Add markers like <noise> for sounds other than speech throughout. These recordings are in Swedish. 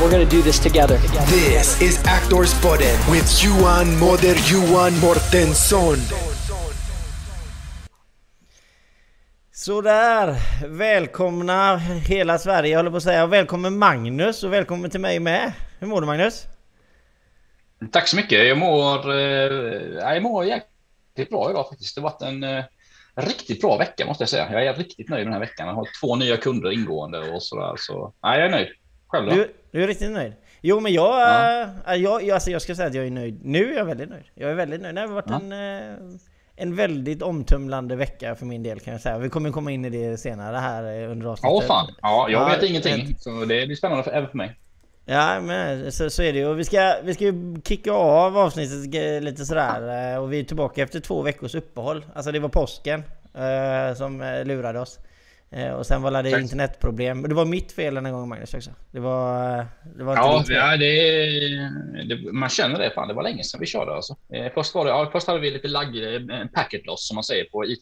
We're going to do this together. This is Actors Podden with Johan Moder Johan Mortensson. Sådär, välkomna hela Sverige jag håller på att säga. Välkommen Magnus och välkommen till mig med. Hur mår du Magnus? Tack så mycket. Jag mår, eh, jag mår jäkligt bra idag faktiskt. Det har varit en eh, riktigt bra vecka måste jag säga. Jag är riktigt nöjd med den här veckan. Jag har två nya kunder ingående och sådär. Så nej, jag är nöjd. Själv då? Du, du är riktigt nöjd? Jo men jag, ja. äh, jag, jag, alltså jag ska säga att jag är nöjd. Nu är jag väldigt nöjd. Jag är väldigt nöjd. Det har varit ja. en, äh, en väldigt omtumlande vecka för min del kan jag säga. Vi kommer komma in i det senare här eh, under avsnittet. Ja fan. Ja, jag vet ingenting. Så det blir spännande för, även för mig. Ja men så, så är det ju. Vi ska, vi ska ju kicka av avsnittet lite sådär. Och vi är tillbaka efter två veckors uppehåll. Alltså det var påsken eh, som lurade oss. Eh, och sen var det Tack. internetproblem. Men det var mitt fel den gången Magnus också. Det var... Det var ja, ja det, det, man känner det. Fan, det var länge sedan vi körde alltså. Eh, först, var det, ja, först hade vi lite lagg, packet loss som man säger på it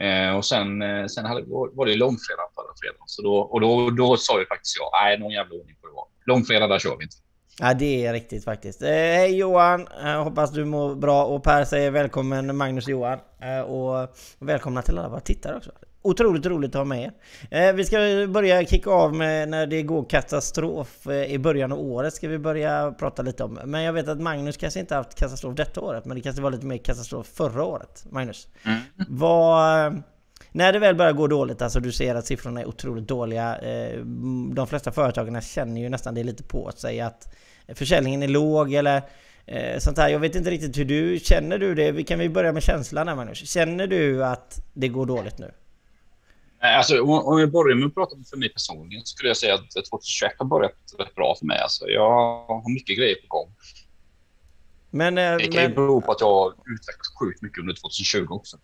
eh, Och sen, eh, sen hade, var det långfredag förra fredagen. Så då, och då, då sa ju faktiskt jag, nej någon jävla ordning får det vara. Långfredag, där kör vi inte. Ja det är riktigt faktiskt. Eh, hej Johan! Eh, hoppas du mår bra och Per säger välkommen Magnus och Johan. Eh, och välkomna till alla våra tittare också. Otroligt roligt att ha med er. Vi ska börja kicka av med när det går katastrof i början av året ska vi börja prata lite om. Men jag vet att Magnus kanske inte haft katastrof detta året men det kanske var lite mer katastrof förra året. Magnus? Mm. Vad... När det väl börjar gå dåligt, alltså du ser att siffrorna är otroligt dåliga. De flesta företagen känner ju nästan det lite på sig att försäljningen är låg eller eh, sånt här. Jag vet inte riktigt hur du känner du det? Kan vi börja med känslan här Magnus? Känner du att det går dåligt nu? Alltså, om jag börjar med att prata för mig personligen så skulle jag säga att 2021 har börjat rätt bra för mig. Alltså, jag har mycket grejer på gång. Men, eh, det kan men... ju bero på att jag har utvecklats sjukt mycket under 2020 också.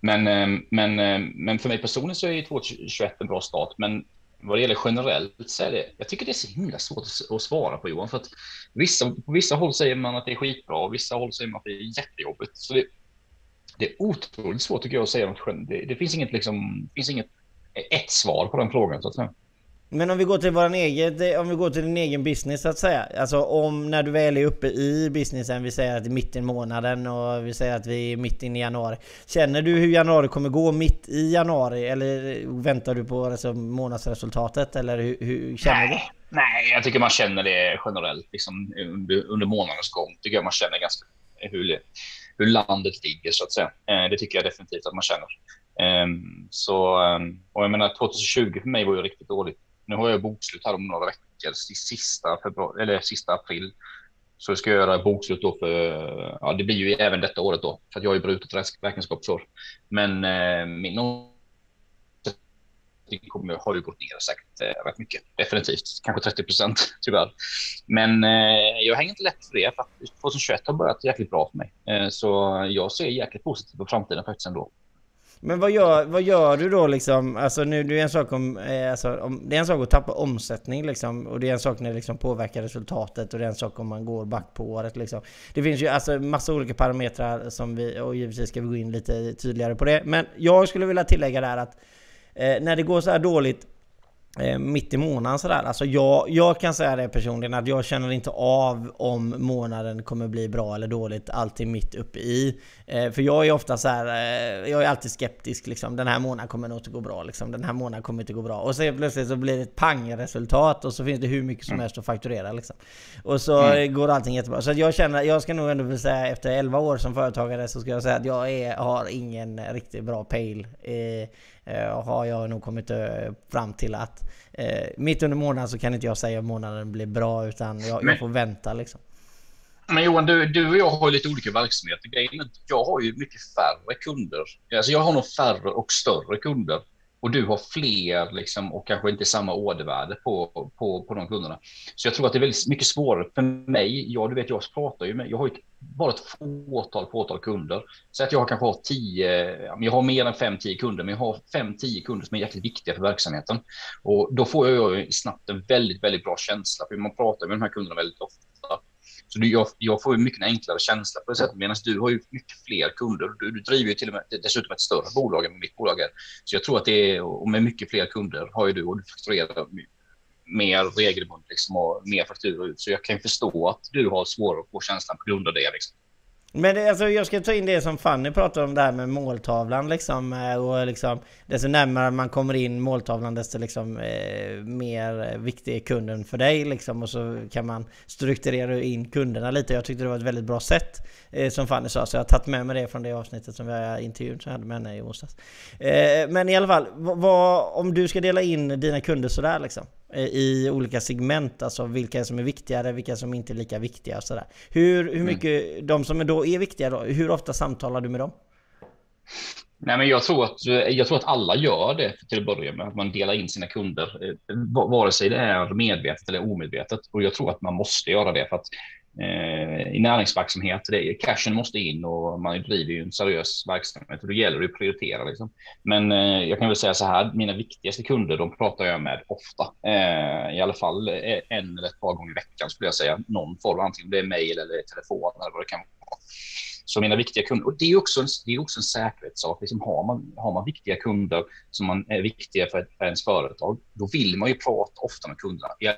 Men, eh, men, eh, men för mig personligen så är 2021 en bra start. Men vad det gäller generellt så är det, jag tycker det är så himla svårt att svara på Johan. För att vissa, på vissa håll säger man att det är skitbra och vissa håll säger man att det är jättejobbigt. Så det, det är otroligt svårt tycker jag att säga något. Det, det finns inget liksom, finns inget ett svar på den frågan så att säga. Men om vi går till våran egen, om vi går till din egen business så att säga. Alltså om när du väl är uppe i businessen, vi säger att det är mitt i månaden och vi säger att vi är mitt inne i januari. Känner du hur januari kommer gå mitt i januari? Eller väntar du på alltså, månadsresultatet? Eller hur, hur känner nej, du? Nej, jag tycker man känner det generellt liksom, under, under månadens gång. Tycker jag man känner ganska hur, hur landet ligger så att säga. Eh, det tycker jag definitivt att man känner. Ehm, så, ehm, och jag menar 2020 för mig var ju riktigt dåligt nu har jag bokslut här om några veckor, sista, februari, eller sista april. Så jag ska göra bokslut då för, ja det blir ju även detta året då, för att jag har ju brutit räkenskapsår. Men eh, min kommer, har ju gått ner säkert eh, rätt mycket. Definitivt, kanske 30 procent <laughs> tyvärr. Men eh, jag hänger inte lätt för det, för att 2021 har börjat jäkligt bra för mig. Eh, så jag ser jäkligt positivt på framtiden faktiskt ändå. Men vad gör, vad gör du då liksom? Alltså nu, det är en sak om, eh, alltså, om, det är en sak att tappa omsättning liksom. Och det är en sak när det liksom påverkar resultatet. Och det är en sak om man går back på året liksom. Det finns ju alltså massa olika parametrar som vi, och givetvis ska vi gå in lite tydligare på det. Men jag skulle vilja tillägga där att eh, när det går så här dåligt Eh, mitt i månaden sådär. Alltså jag, jag kan säga det personligen att jag känner inte av om månaden kommer bli bra eller dåligt alltid mitt uppe i. Eh, för jag är ofta så här, eh, jag är alltid skeptisk liksom. Den här månaden kommer nog inte gå bra liksom. Den här månaden kommer inte gå bra. Och så plötsligt så blir det ett pangresultat och så finns det hur mycket som mm. helst att fakturera liksom. Och så mm. går allting jättebra. Så jag känner, jag ska nog ändå säga efter 11 år som företagare så ska jag säga att jag är, har ingen riktigt bra pejl. Eh, har jag nog kommit eh, fram till att eh, mitt under månaden så kan inte jag säga om månaden blir bra utan jag, men, jag får vänta liksom. Men Johan, du, du och jag har lite olika verksamheter. jag har ju mycket färre kunder. Alltså jag har nog färre och större kunder och du har fler liksom, och kanske inte samma ordervärde på, på, på de kunderna. Så jag tror att det är väldigt mycket svårare för mig. Ja, du vet, jag pratar ju med, jag har ju bara ett fåtal, fåtal kunder. Så att jag kanske har tio, jag har mer än fem, tio kunder, men jag har fem, tio kunder som är jäkligt viktiga för verksamheten. Och då får jag snabbt en väldigt, väldigt bra känsla, för man pratar med de här kunderna väldigt ofta. Så du, jag, jag får ju mycket enklare känsla på det sättet, medan du har ju mycket fler kunder. Du, du driver ju till och med dessutom ett större bolag än mitt bolag är. Så jag tror att det är, och med mycket fler kunder har ju du och du fakturerar mer regelbundet liksom, och mer fakturor ut. Så jag kan förstå att du har svårare att få känslan på grund av det. Liksom. Men det, alltså, jag ska ta in det som Fanny pratade om det här med måltavlan liksom. Eh, och liksom desto närmare man kommer in måltavlan desto liksom, eh, mer viktig är kunden för dig liksom. Och så kan man strukturera in kunderna lite. Jag tyckte det var ett väldigt bra sätt eh, som Fanny sa. Så jag har tagit med mig det från det avsnittet som jag intervjun som jag hade med henne i onsdags. Eh, men i alla fall, vad, om du ska dela in dina kunder sådär liksom. Eh, i olika segment, alltså vilka som är viktigare, vilka som inte är lika viktiga och sådär. Hur, hur mm. mycket, mm. de som då är viktiga då, hur ofta samtalar du med dem? Nej, men jag tror, att, jag tror att alla gör det till att börja med, att man delar in sina kunder, eh, vare sig det är medvetet eller omedvetet. Och jag tror att man måste göra det för att Eh, i näringsverksamhet, det, cashen måste in och man driver ju en seriös verksamhet och då gäller det att prioritera. Liksom. Men eh, jag kan väl säga så här, mina viktigaste kunder, de pratar jag med ofta. Eh, I alla fall eh, en eller ett par gånger i veckan skulle jag säga. Någon form, antingen det är mejl eller telefon eller vad det kan vara. Så mina viktiga kunder, och det är också en, det är också en säkerhetssak. Liksom har, man, har man viktiga kunder som man är viktiga för, för ens företag, då vill man ju prata ofta med kunderna. Jag,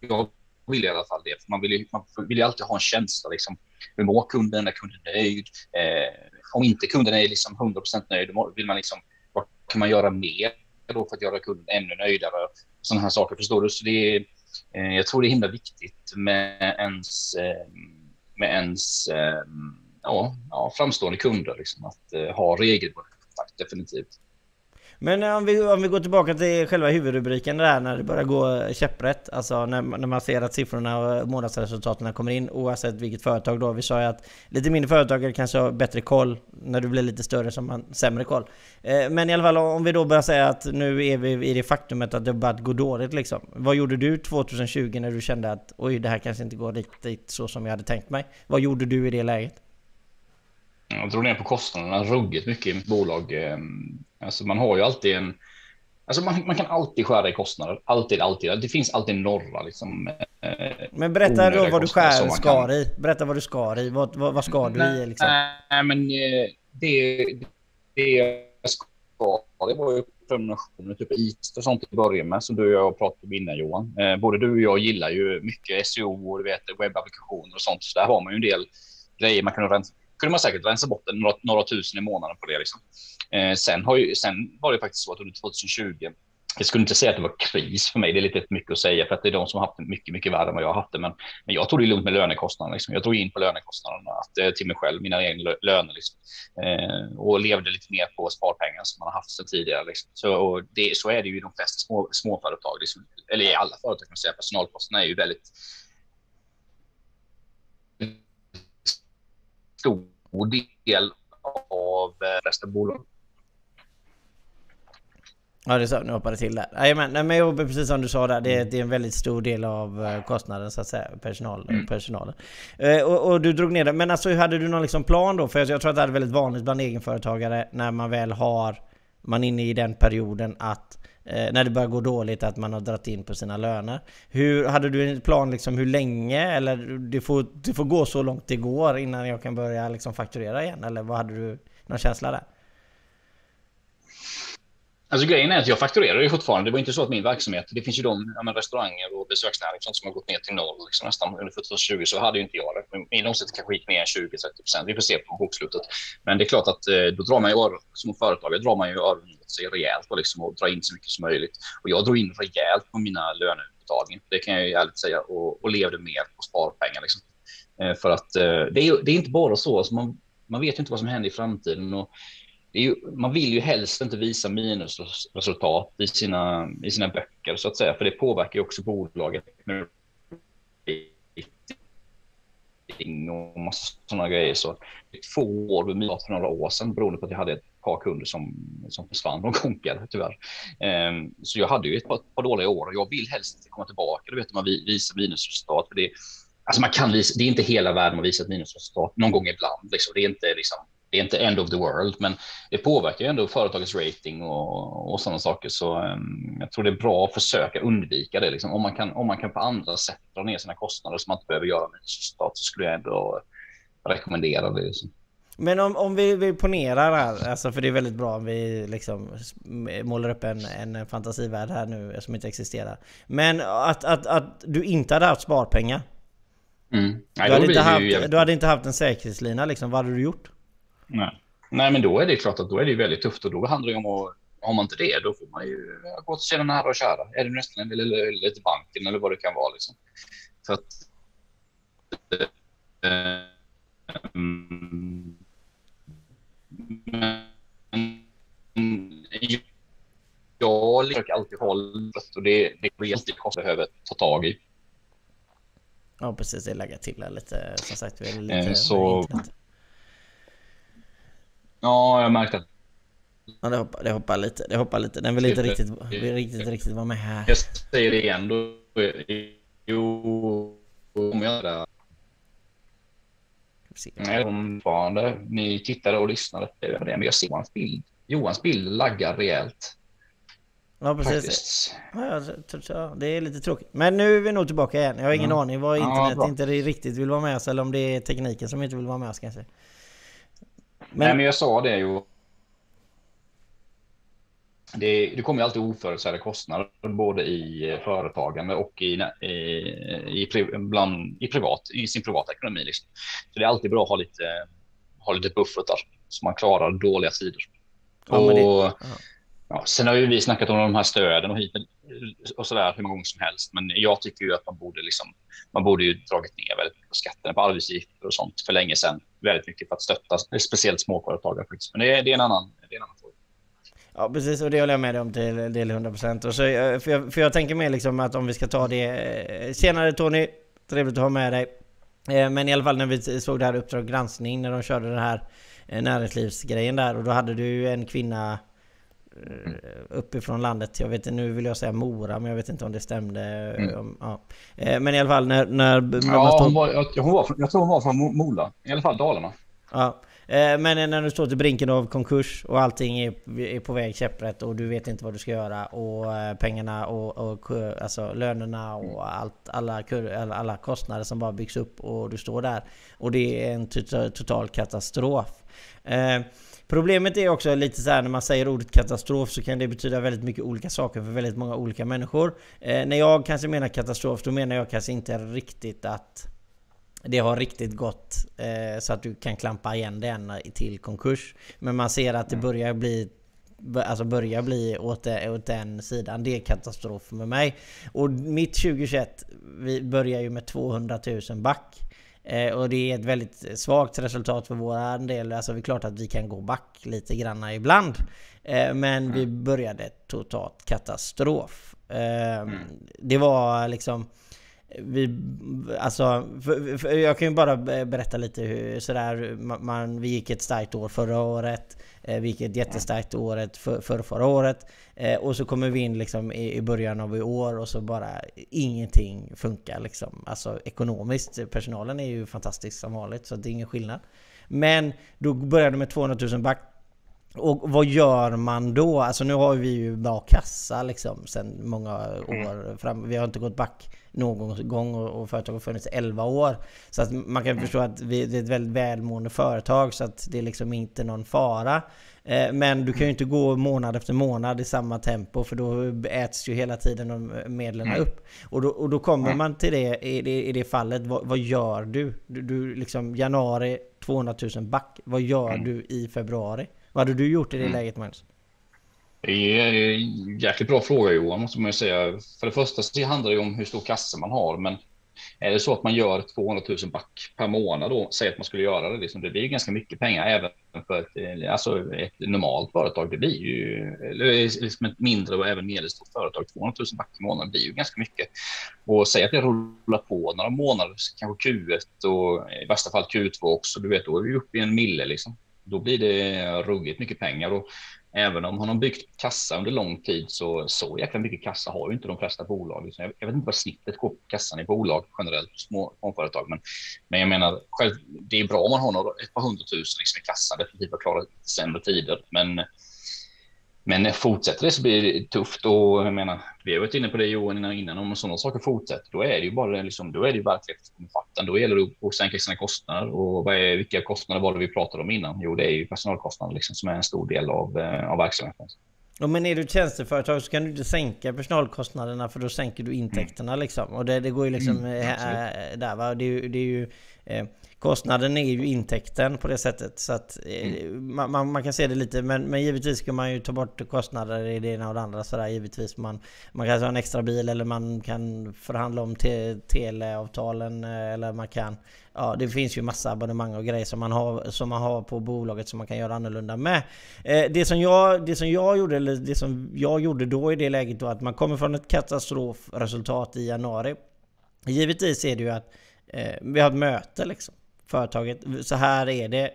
jag vill i alla fall det. Man vill ju, man vill ju alltid ha en känsla. Liksom, hur mår kunden? Är kunden nöjd? Eh, om inte kunden är liksom 100 nöjd, vill man liksom, vad kan man göra mer då för att göra kunden ännu nöjdare? Sådana här saker, förstår du? Så det är, eh, jag tror det är himla viktigt med ens, eh, med ens eh, ja, ja, framstående kunder, liksom, att eh, ha regelbundet kontakt, definitivt. Men om vi, om vi går tillbaka till själva huvudrubriken där när det börjar gå käpprätt. Alltså när, när man ser att siffrorna och månadsresultaten kommer in oavsett vilket företag då. Vi sa ju att lite mindre företagare kanske har bättre koll. När du blir lite större så har man sämre koll. Eh, men i alla fall om vi då börjar säga att nu är vi i det faktumet att det börjat gå dåligt liksom. Vad gjorde du 2020 när du kände att oj det här kanske inte går riktigt så som jag hade tänkt mig? Vad gjorde du i det läget? Jag drog ner på kostnaderna ruggigt mycket i mitt bolag. Ehm, alltså man har ju alltid en... Alltså man, man kan alltid skära i kostnader. Alltid, alltid. Det finns alltid några liksom. Eh, Men berätta då vad du skär, skar kan... i. Berätta vad du skar i. Vad, vad, vad skar du i liksom? Nej, men eh, det, det jag skar det var ju prenumerationer, typ IT och sånt i början med som du och jag pratade om innan Johan. Eh, både du och jag gillar ju mycket SEO och du vet webbapplikationer och sånt. Så där har man ju en del grejer man kan rensa kunde man säkert rensa bort några, några tusen i månaden på det. Liksom. Eh, sen, har ju, sen var det faktiskt så att under 2020, jag skulle inte säga att det var kris för mig, det är lite mycket att säga för att det är de som har haft det mycket, mycket värre än vad jag har haft det. Men, men jag tog det lugnt med lönekostnaderna. Liksom. Jag drog in på lönekostnaderna att, eh, till mig själv, mina egna löner. Liksom. Eh, och levde lite mer på sparpengar som man har haft sedan tidigare. Liksom. Så, det, så är det ju i de flesta små, småföretag, liksom. eller i alla företag kan man säga. Personalkostnaderna är ju väldigt stor del av eh, resten av bolaget. Ja det så, nu hoppade till där. Nej men jag jobbar precis som du sa där. Det är, det är en väldigt stor del av eh, kostnaden så att säga, personal, mm. personalen. Eh, och, och, du drog ner det. Men alltså hade du någon liksom plan då? För jag, jag tror att det är väldigt vanligt bland egenföretagare när man väl har, man är inne i den perioden att Eh, när det börjar gå dåligt att man har dragit in på sina löner. Hur, hade du en plan liksom hur länge? Eller det får, det får gå så långt det går innan jag kan börja liksom fakturera igen? Eller vad hade du någon känsla där? Alltså grejen är att jag fakturerar ju fortfarande. Det var inte så att min verksamhet, det finns ju de ja, men restauranger och besöksnäring som har gått ner till noll liksom, nästan under 2020 så hade ju inte jag det. Min omsättning kanske gick ner 20-30 procent. Vi får se på bokslutet. Men det är klart att eh, då drar man ju som företagare drar man ju öronen åt sig rejält och, liksom, och drar in så mycket som möjligt. Och jag drog in rejält på mina löneutbetalningar. Det kan jag ju ärligt säga och, och levde mer på sparpengar liksom. Eh, för att eh, det är, det är inte bara så. Alltså man, man vet ju inte vad som händer i framtiden. Och ju, man vill ju helst inte visa minusresultat i sina, i sina böcker så att säga, för det påverkar ju också bolaget med och massa sådana grejer. Så två år med för några år sedan beroende på att jag hade ett par kunder som, som försvann och <laughs> konkade tyvärr. Um, så jag hade ju ett par, par dåliga år och jag vill helst komma tillbaka. Du vet, man visar minusresultat. För det, alltså man kan visa, det är inte hela världen att visa ett minusresultat någon gång ibland. Liksom. Det är inte liksom, det är inte end of the world, men det påverkar ju ändå företagets rating och, och sådana saker. Så um, jag tror det är bra att försöka undvika det. Liksom. Om, man kan, om man kan på andra sätt dra ner sina kostnader så man inte behöver göra minusresultat så skulle jag ändå rekommendera det. Liksom. Men om, om vi, vi ponerar här, alltså för det är väldigt bra om vi liksom målar upp en, en fantasivärld här nu som inte existerar. Men att, att, att du inte hade haft sparpengar. Mm. Nej, du, hade inte haft, du hade inte haft en säkerhetslina liksom, vad hade du gjort? Nej. Nej, men då är det klart att då är det väldigt tufft och då handlar det om att har man inte det, då får man ju gå till sina nära och kära. Är det nästan eller, till banken eller vad det kan vara. Liksom. För att, um, men jag försöker alltid hålla och det, det är alltid kostar behöver ta tag i. Ja, precis. Det lägga till lite. Som sagt, vi är lite så, Ja, jag märkte att Ja, det hoppar, det hoppar lite. Det hoppar lite. Den vill inte riktigt, vill riktigt, riktigt vara med här. Jag säger det igen. Då, jo, om jag där. Nej, fortfarande. Ni tittade och lyssnade. Men jag ser Johans bild. Johans bild laggar rejält. Ja, precis. Ja, ja, det är lite tråkigt. Men nu är vi nog tillbaka igen. Jag har ingen mm. aning vad internet ja, inte riktigt vill vara med oss eller om det är tekniken som inte vill vara med oss kanske. Men... Nej, men jag sa det ju. Det, det kommer alltid oförutsedda kostnader både i företagande och i, i, i, bland, i, privat, i sin privata ekonomi. Liksom. Så det är alltid bra att ha lite, ha lite buffertar så man klarar dåliga tider. Ja, och, det, ja. Ja, sen har ju vi snackat om de här stöden och, hit och så där hur många gånger som helst. Men jag tycker ju att man borde liksom, man borde ju dragit ner väldigt mycket på skatterna på arbetsgivare och sånt för länge sedan. Väldigt mycket för att stötta speciellt småföretagare faktiskt. Men det är, det är en annan, det är en annan fråga. Ja precis och det håller jag med dig om till del 100% och så, eh, för, jag, för jag tänker mer liksom att om vi ska ta det eh, Senare Tony, trevligt att ha med dig eh, Men i alla fall när vi såg det här Uppdrag granskning när de körde den här näringslivsgrejen där och då hade du en kvinna uppifrån landet. Jag vet inte, nu vill jag säga Mora, men jag vet inte om det stämde. Mm. Ja. Men i alla fall när... när ja, hon var, jag, hon var, jag tror hon var från Mola. I alla fall Dalarna. Ja. Eh, men när du står till brinken av konkurs och allting är, på väg käpprätt och du vet inte vad du ska göra och eh, pengarna och, och alltså lönerna och allt, alla, alla kostnader som bara byggs upp och du står där. Och det är en total katastrof. Eh, problemet är också lite så här när man säger ordet katastrof så kan det betyda väldigt mycket olika saker för väldigt många olika människor. när jag kanske menar katastrof då menar jag kanske inte riktigt att det har riktigt gått eh, så att du kan klampa igen den till konkurs. Men man ser att det mm. börjar bli Alltså börjar bli åt, åt den sidan. Det är katastrof med mig. Och mitt 2021 vi börjar ju med 200 000 back. Eh, och det är ett väldigt svagt resultat för vår del. Alltså det är klart att vi kan gå back lite granna ibland. Eh, men vi mm. började totalt katastrof. Eh, mm. Det var liksom vi, alltså, för, för jag kan ju bara berätta lite hur sådär, man, vi gick ett starkt år förra året. Eh, vi gick ett jättestarkt året för, för förra året. Eh, och så kommer vi in liksom i, i början av i år och så bara ingenting funkar liksom. Alltså ekonomiskt. Personalen är ju fantastisk som vanligt så det är ingen skillnad. Men då började med 200 000 back och vad gör man då? Alltså nu har vi ju bra kassa liksom sen många år fram. Vi har inte gått back någon gång och företaget har funnits i 11 år. Så att man kan förstå att vi, det är ett väldigt välmående företag så att det är liksom inte någon fara. Eh, men du kan ju inte gå månad efter månad i samma tempo för då äts ju hela tiden medlen upp. Och då, och då kommer man till det i det, i det fallet. Vad, vad gör du? du? Du liksom januari 200 000 back. Vad gör mm. du i februari? Vad hade du gjort i det mm. läget Magnus? Det är en jäkligt bra fråga Johan, måste man ju säga. För det första så handlar det om hur stor kassa man har, men är det så att man gör 200 000 back per månad då, säg att man skulle göra det, liksom, det blir ju ganska mycket pengar även för ett, alltså ett normalt företag. Det blir ju, eller liksom ett mindre och även medelstort företag, 200 000 back i månaden blir ju ganska mycket. Och säg att det rullar på några månader, kanske Q1 och i värsta fall Q2 också, du vet, då är vi uppe i en mille liksom då blir det ruggigt mycket pengar. Och även om han har byggt kassa under lång tid så så jäkla mycket kassa har ju inte de flesta bolag. Jag, jag vet inte vad snittet går på kassan i bolag generellt, små småföretag. Men, men jag menar, själv, det är bra om man har några, ett par hundratusen liksom i kassan, definitivt att klara sämre tider. Men men fortsätter det så blir det tufft och jag menar, vi har varit inne på det Johan innan, om sådana saker fortsätter, då är det ju bara liksom, då är det ju verklighetsomfattande. Då gäller det att sänka sina kostnader och vad är, vilka kostnader var det vi pratade om innan? Jo, det är ju personalkostnader liksom, som är en stor del av, eh, av verksamheten. Ja, men är du tjänsteföretag så kan du inte sänka personalkostnaderna för då sänker du intäkterna mm. liksom. Och det, det går ju liksom mm, äh, där va. Det är, det är ju, eh, kostnaden är ju intäkten på det sättet. Så att eh, mm. man, man, kan se det lite, men, men givetvis ska man ju ta bort kostnader i det ena och det andra. Sådär, givetvis man, man kan ha en extra bil eller man kan förhandla om te, teleavtalen eh, eller man kan... Ja, det finns ju massa abonnemang och grejer som man har, som man har på bolaget som man kan göra annorlunda med. Eh, det, som jag, det som jag gjorde, eller det som jag gjorde då i det läget då, att man kommer från ett katastrofresultat i januari. Givetvis är det ju att eh, vi har ett möte liksom företaget. Så här är det.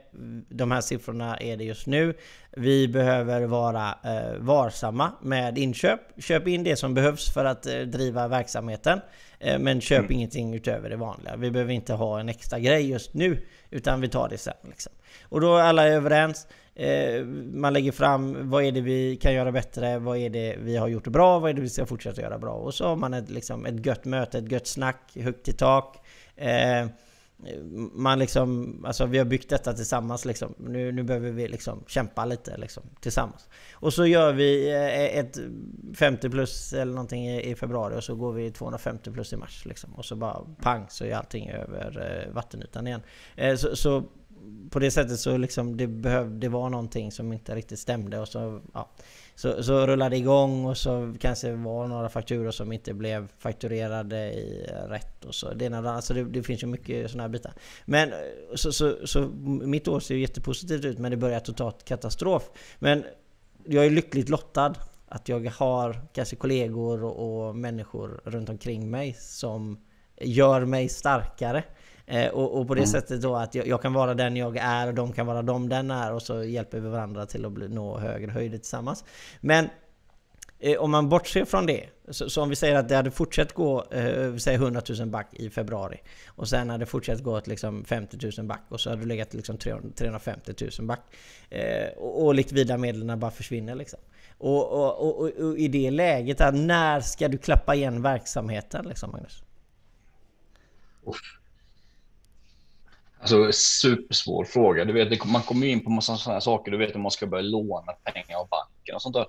De här siffrorna är det just nu. Vi behöver vara eh, varsamma med inköp. Köp in det som behövs för att eh, driva verksamheten. Eh, men köp mm. ingenting utöver det vanliga. Vi behöver inte ha en extra grej just nu. Utan vi tar det sen. Liksom. Och då är alla överens. Eh, man lägger fram vad är det vi kan göra bättre, vad är det vi har gjort bra, vad är det vi ska fortsätta göra bra. Och så har man ett, liksom, ett gött möte, ett gött snack, högt i tak. Man liksom, alltså vi har byggt detta tillsammans liksom. Nu, nu behöver vi liksom kämpa lite liksom, tillsammans. Och så gör vi eh, ett 50 plus eller någonting i februari och så går vi 250 plus i mars liksom. Och så bara pang så är allting över eh, vattenytan igen. Eh, så, så på det sättet så liksom det behövde vara någonting som inte riktigt stämde och så ja. Så, så rullade det igång och så kanske det var några fakturor som inte blev fakturerade i rätt och så. Det, alltså det, det finns ju mycket sådana här bitar. Men så, så, så mitt år ser ju jättepositivt ut men det börjar totalt katastrof. Men jag är lyckligt lottad att jag har kanske kollegor och, och människor runt omkring mig som gör mig starkare. Eh, och, och, på det mm. sättet då att jag, jag, kan vara den jag är och de kan vara de den är och så hjälper vi varandra till att bli, nå högre höjder tillsammans. Men eh, om man bortser från det, så, så, om vi säger att det hade fortsatt gå, eh, säger 100 000 back i februari och sen hade det fortsatt gå till liksom 50 000 back och så hade det legat liksom 350 000 back. Eh, och, och likvida medlen bara försvinner liksom. Och, och, och, och, i det läget, när ska du klappa igen verksamheten liksom Magnus? Alltså supersvår fråga. Du vet, man kommer in på massa sådana saker. Du vet om man ska börja låna pengar av banken och sånt där.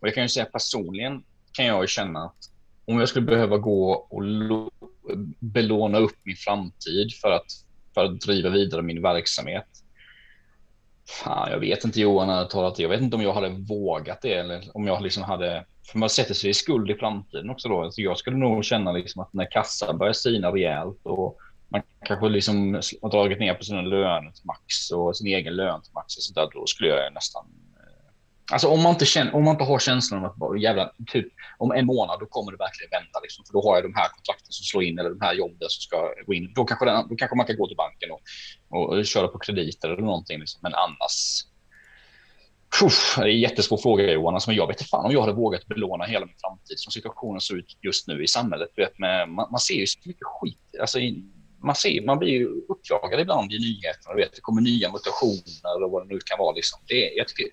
Och jag kan ju säga personligen kan jag ju känna att om jag skulle behöva gå och belåna upp min framtid för att, för att driva vidare min verksamhet. Fan, jag vet inte Johan, talat. det. Jag vet inte om jag hade vågat det eller om jag liksom hade. För man sätter sig i skuld i framtiden också då. Så jag skulle nog känna liksom att när kassan börjar sina rejält och man kanske liksom har dragit ner på sina löner till max och sin egen lön till max och så där, då skulle jag nästan... Eh, alltså om man inte, känner, om man inte har känslan av att bara jävla, typ om en månad, då kommer det verkligen vända. Liksom, för då har jag de här kontrakten som slår in eller de här jobben som ska gå in. Då kanske, den, då kanske man kan gå till banken och, och köra på krediter eller någonting. Liksom. Men annars... Puff, det är en jättesvår fråga Johan. Alltså, men jag vet inte fan om jag hade vågat belåna hela min framtid som situationen ser ut just nu i samhället. Vet, med, man, man ser ju så mycket skit. Alltså, man, ser, man blir ju uppjagad ibland i nyheterna. Vet, det kommer nya mutationer och vad det nu kan vara. Liksom. Det, jag tycker,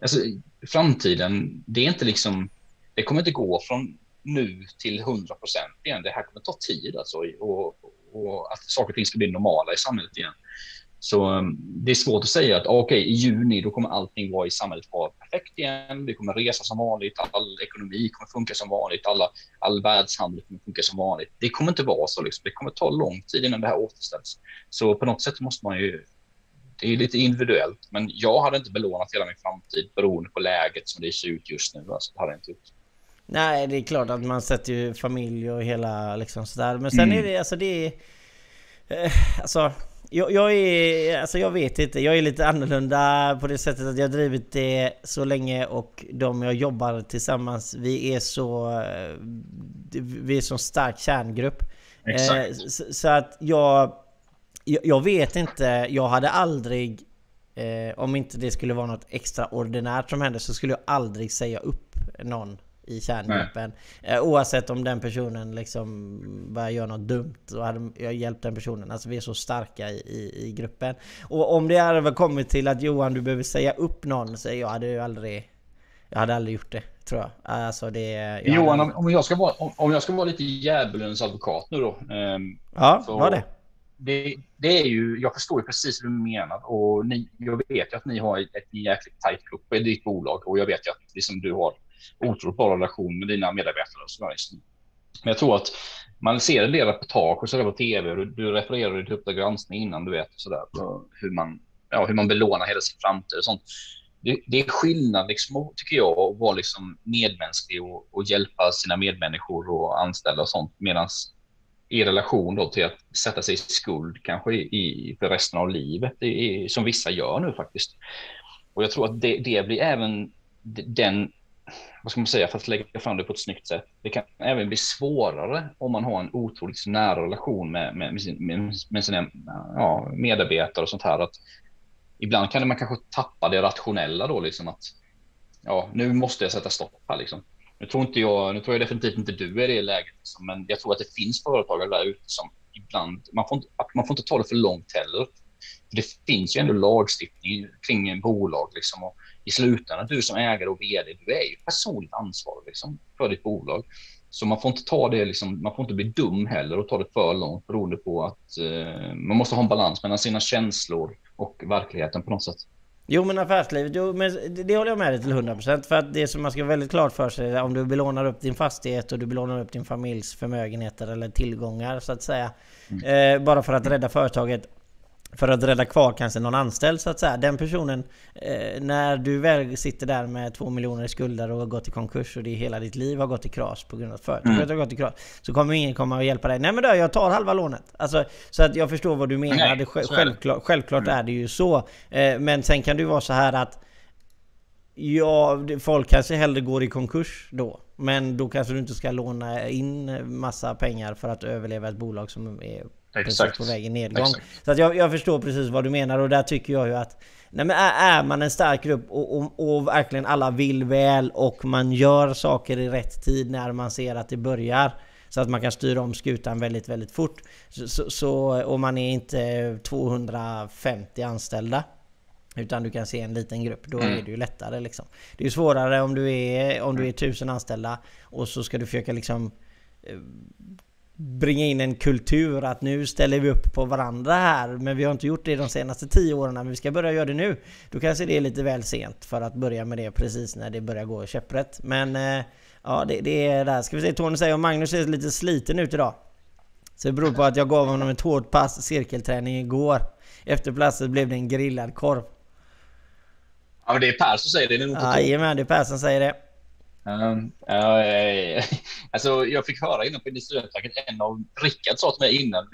alltså, framtiden, det är inte liksom... Det kommer inte gå från nu till 100 procent igen. Det här kommer ta tid alltså, och, och att saker och ting ska bli normala i samhället igen. Så um, det är svårt att säga att okej, okay, i juni då kommer allting vara i samhället vara perfekt igen. Vi kommer resa som vanligt, all ekonomi kommer funka som vanligt, alla, all världshandel kommer funka som vanligt. Det kommer inte vara så. Liksom. Det kommer ta lång tid innan det här återställs. Så på något sätt måste man ju det är lite individuellt, men jag hade inte belånat hela min framtid beroende på läget som det ser ut just nu. Alltså, det hade jag inte gjort. Nej, det är klart att man sätter ju familj och hela liksom sådär. Men sen mm. är det alltså det är... Eh, alltså jag, jag, är, alltså jag vet inte, jag är lite annorlunda på det sättet att jag har drivit det så länge och de jag jobbar tillsammans, vi är så... Eh, vi är så stark kärngrupp. Exakt. Så, så, att jag... Jag vet inte, jag hade aldrig eh, om inte det skulle vara något extraordinärt som händer så skulle jag aldrig säga upp någon i kärngruppen. Eh, oavsett om den personen liksom börjar göra något dumt så hade jag hjälpt den personen. Alltså vi är så starka i, i, i gruppen. Och om det hade kommit till att Johan du behöver säga upp någon så jag hade ju aldrig jag hade aldrig gjort det, tror jag. Alltså det... Johan, hade... om, jag ska vara, om, om jag ska vara lite djävulens advokat nu då. Um, ja, var det. det. Det är ju, jag förstår ju precis hur du menar och ni, jag vet ju att ni har ett, ett jäkligt tajt grupp i ditt bolag och jag vet ju att liksom, du har otroligt bra relation med dina medarbetare och. Men jag tror att man ser en del reportage och sådär på tv du, du refererar till Uppdrag granskning innan du vet sådär hur man, ja, hur man belånar hela sin framtid och sånt. Det, det är skillnad, liksom, tycker jag, att vara liksom medmänsklig och, och hjälpa sina medmänniskor och anställda och sånt. Medan i relation då till att sätta sig i skuld kanske i, för resten av livet, i, som vissa gör nu faktiskt. Och jag tror att det, det blir även den vad ska man säga, för att lägga fram det på ett snyggt sätt. Det kan även bli svårare om man har en otroligt nära relation med, med, med, sin, med, med sina ja, medarbetare och sånt här. Att ibland kan man kanske tappa det rationella då, liksom att ja, nu måste jag sätta stopp här liksom. Nu tror inte jag, nu tror jag definitivt inte du är i det läget, liksom, men jag tror att det finns företagare där ute som ibland, man får inte, man får inte ta det för långt heller. För det finns ju ändå lagstiftning kring en bolag liksom och i slutändan, du som ägare och vd, du är ju personligt ansvarig liksom, för ditt bolag. Så man får inte ta det, liksom, man får inte bli dum heller och ta det för långt beroende på att eh, man måste ha en balans mellan sina känslor och verkligheten på något sätt. Jo men affärslivet, jo, men det håller jag med dig till 100% För att det som man ska vara väldigt klart för sig om du belånar upp din fastighet och du belånar upp din familjs förmögenheter eller tillgångar så att säga. Mm. Eh, bara för att rädda företaget för att rädda kvar kanske någon anställd så att säga. Den personen, eh, när du väl sitter där med två miljoner i skulder och har gått i konkurs och det hela ditt liv har gått i kras på grund av att företaget mm. har gått i kras. Så kommer ingen komma och hjälpa dig. Nej men då, jag tar halva lånet. Alltså, så att jag förstår vad du menar. Nej, det, självklart, självklart mm. är det ju så. Eh, men sen kan det ju vara så här att Ja, folk kanske hellre går i konkurs då. Men då kanske du inte ska låna in massa pengar för att överleva ett bolag som är Exakt. på väg i nedgång. Exakt. Så att jag, jag, förstår precis vad du menar och där tycker jag ju att nej men är, är man en stark grupp och, och, och, verkligen alla vill väl och man gör saker i rätt tid när man ser att det börjar så att man kan styra om skutan väldigt, väldigt fort. Så, så, och man är inte 250 anställda utan du kan se en liten grupp, då mm. är det ju lättare liksom. Det är svårare om du är, om du är tusen anställda och så ska du försöka liksom eh, bringa in en kultur att nu ställer vi upp på varandra här men vi har inte gjort det de senaste tio åren men vi ska börja göra det nu. Då kanske det är lite väl sent för att börja med det precis när det börjar gå käpprätt. Men eh, ja, det, det, är där. Ska vi se, Tony säger att Magnus ser lite sliten ut idag. Så det beror på att jag gav honom ett hårt pass cirkelträning igår. Efter passet blev det en grillad korv. Ja men det är Per som säger det, det är nog Jajamän, det är Per som säger det. Um, uh, <laughs> alltså, jag fick höra innan på Industrinätverket, en av Rickard sa till mig innan,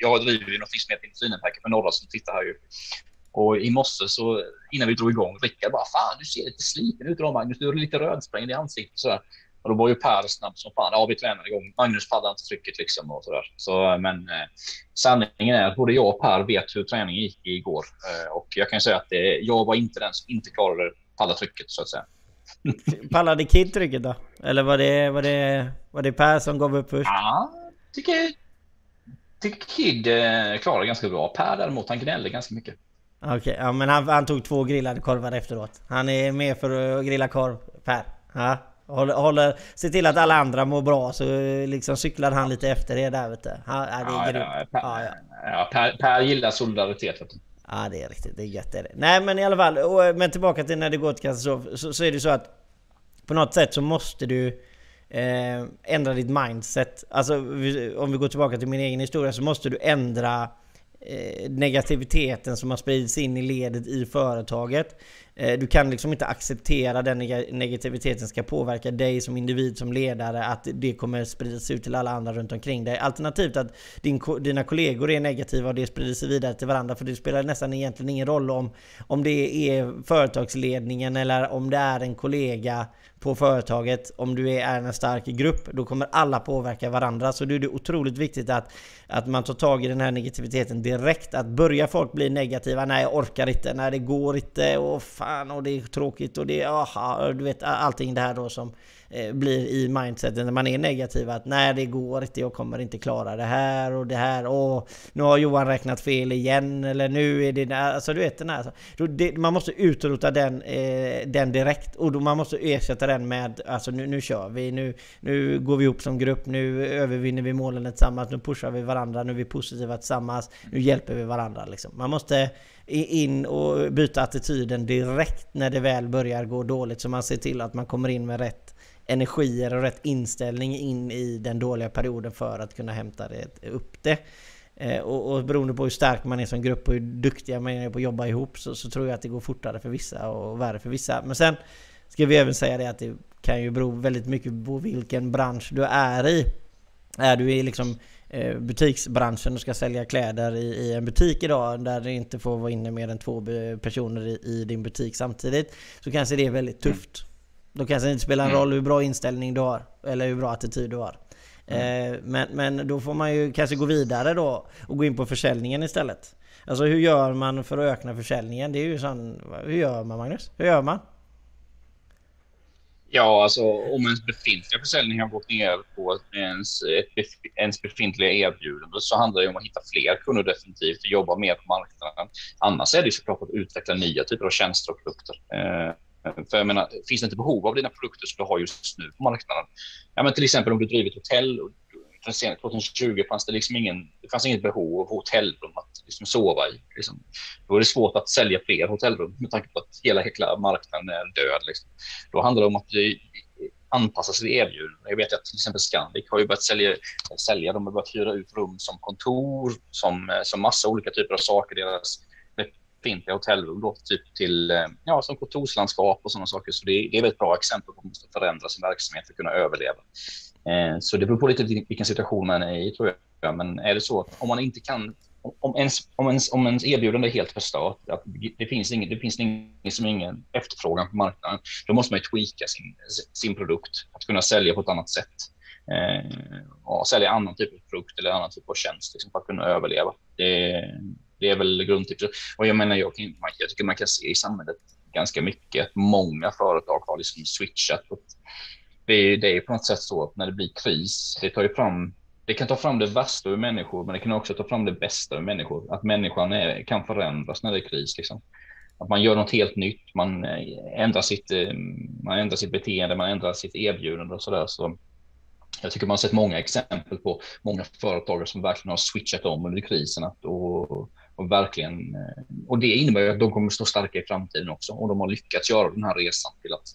jag driver ju något som heter Industrinätverket för några som tittar här ju. Och i morse så innan vi drog igång, Rickard bara fan du ser lite sliten ut idag Magnus, du är lite rödsprängd i ansiktet så här. Och då var ju Per snabb som fan. Ja, vi tränar igång. Magnus pallar inte trycket liksom och sådär. Så, men eh, sanningen är att både jag och Per vet hur träningen gick igår. Eh, och jag kan säga att det, jag var inte den som inte klarade palla trycket så att säga. <laughs> Pallade Kid trycket då? Eller var det, var, det, var det Per som gav upp först? Ja, tycker, tycker Kid eh, klarade ganska bra. Per däremot, han gnällde ganska mycket. Okej, okay, ja, men han, han, tog två grillade korvar efteråt. Han är med för att grilla korv, Per. Ja, håller, håller, se till att alla andra mår bra så liksom cyklar han lite efter er där vet du. Han, ja, det är ja, ja, per, ja, ja. per, per gillar solidaritet. Ja det är riktigt, det är gött det är det. Nej men i alla fall, eh, men tillbaka till när det går till katastrof. Så, så är det så att på något sätt så måste du eh, ändra ditt mindset. Alltså om vi går tillbaka till min egen historia så måste du ändra eh, negativiteten som har spridits in i ledet i företaget. Eh, du kan liksom inte acceptera den negativiteten ska påverka dig som individ, som ledare, att det kommer spridas ut till alla andra runt omkring dig. Alternativt att din, dina kollegor är negativa och det sprider sig vidare till varandra. För det spelar nästan egentligen ingen roll om, om det är företagsledningen eller om det är en kollega på företaget. Om du är en stark grupp, då kommer alla påverka varandra. Så då är det otroligt viktigt att, att man tar tag i den här negativiteten direkt. Att börja folk bli negativa, nej jag orkar inte, nej det går inte, och fan och det är tråkigt och det är, aha, du vet allting det här då som eh, blir i mindsetet när man är negativ att nej det går inte, jag kommer inte klara det här och det här och nu har Johan räknat fel igen eller nu är det alltså du vet den här. Man måste utrota den, eh, den direkt och då man måste ersätta den med alltså nu, nu kör vi, nu, nu går vi ihop som grupp, nu övervinner vi målen tillsammans, nu pushar vi varandra, nu är vi positiva tillsammans, nu hjälper vi varandra liksom. Man måste in och byta attityden direkt när det väl börjar gå dåligt så man ser till att man kommer in med rätt energier och rätt inställning in i den dåliga perioden för att kunna hämta det, upp det. Eh, och, och beroende på hur stark man är som grupp och hur duktiga man är på att jobba ihop så, så tror jag att det går fortare för vissa och värre för vissa. Men sen ska vi även säga det att det kan ju bero väldigt mycket på vilken bransch du är i. Är du i liksom butiksbranschen och ska sälja kläder i, i, en butik idag där det inte får vara inne mer än två personer i, i din butik samtidigt så kanske det är väldigt tufft. Då kanske det inte spelar en mm. roll hur bra inställning du har. Eller hur bra attityd du har. Mm. Eh, men, men då får man ju kanske gå vidare då och gå in på försäljningen istället. Alltså hur gör man för att öka försäljningen? Det är ju sån... Hur gör man Magnus? Hur gör man? Ja, alltså om ens befintliga försäljning har gått ner på ens, eh, ens befintliga erbjudande så handlar det om att hitta fler kunder definitivt och jobba mer på marknaden. Annars är det såklart att utveckla nya typer av tjänster och produkter. Eh, för jag menar, finns det inte behov av dina produkter som du har just nu på marknaden? Ja, men till exempel om du driver ett hotell. 2020 fanns det liksom ingen, det fanns inget behov av hotellrum att liksom sova i. Liksom. Då är det svårt att sälja fler hotellrum med tanke på att hela, hela marknaden är död. Liksom. Då handlar det om att eh, anpassa sitt erbjudande. Jag vet att till exempel Scandic har ju börjat sälja, sälja de har börjat hyra ut rum som kontor, som, eh, som massa olika typer av saker. Deras befintliga hotellrum då, typ till eh, ja, som kontorslandskap och sådana saker. Så det, det är ett bra exempel på att man måste förändra sin verksamhet för att kunna överleva. Eh, så det beror på lite vilken situation man är i tror jag. Men är det så att om man inte kan om ens, om, ens, om ens erbjudande är helt förstört, att det finns ingen, det finns liksom ingen efterfrågan på marknaden, då måste man ju tweaka sin, sin produkt att kunna sälja på ett annat sätt. Eh, och sälja annan typ av produkt eller annan typ av tjänst liksom, för att kunna överleva. Det, det är väl grundtipset. Och jag menar, jag, kan, jag tycker man kan se i samhället ganska mycket att många företag har liksom switchat. Det är, det är på något sätt så att när det blir kris, det tar ju fram det kan ta fram det värsta ur människor, men det kan också ta fram det bästa ur människor. Att människan är, kan förändras när det är kris. Liksom. Att man gör något helt nytt, man eh, ändrar sitt, eh, man ändrar sitt beteende, man ändrar sitt erbjudande och sådär. Så jag tycker man har sett många exempel på många företagare som verkligen har switchat om under krisen och, och verkligen, eh, och det innebär att de kommer stå starka i framtiden också. Och de har lyckats göra den här resan till att,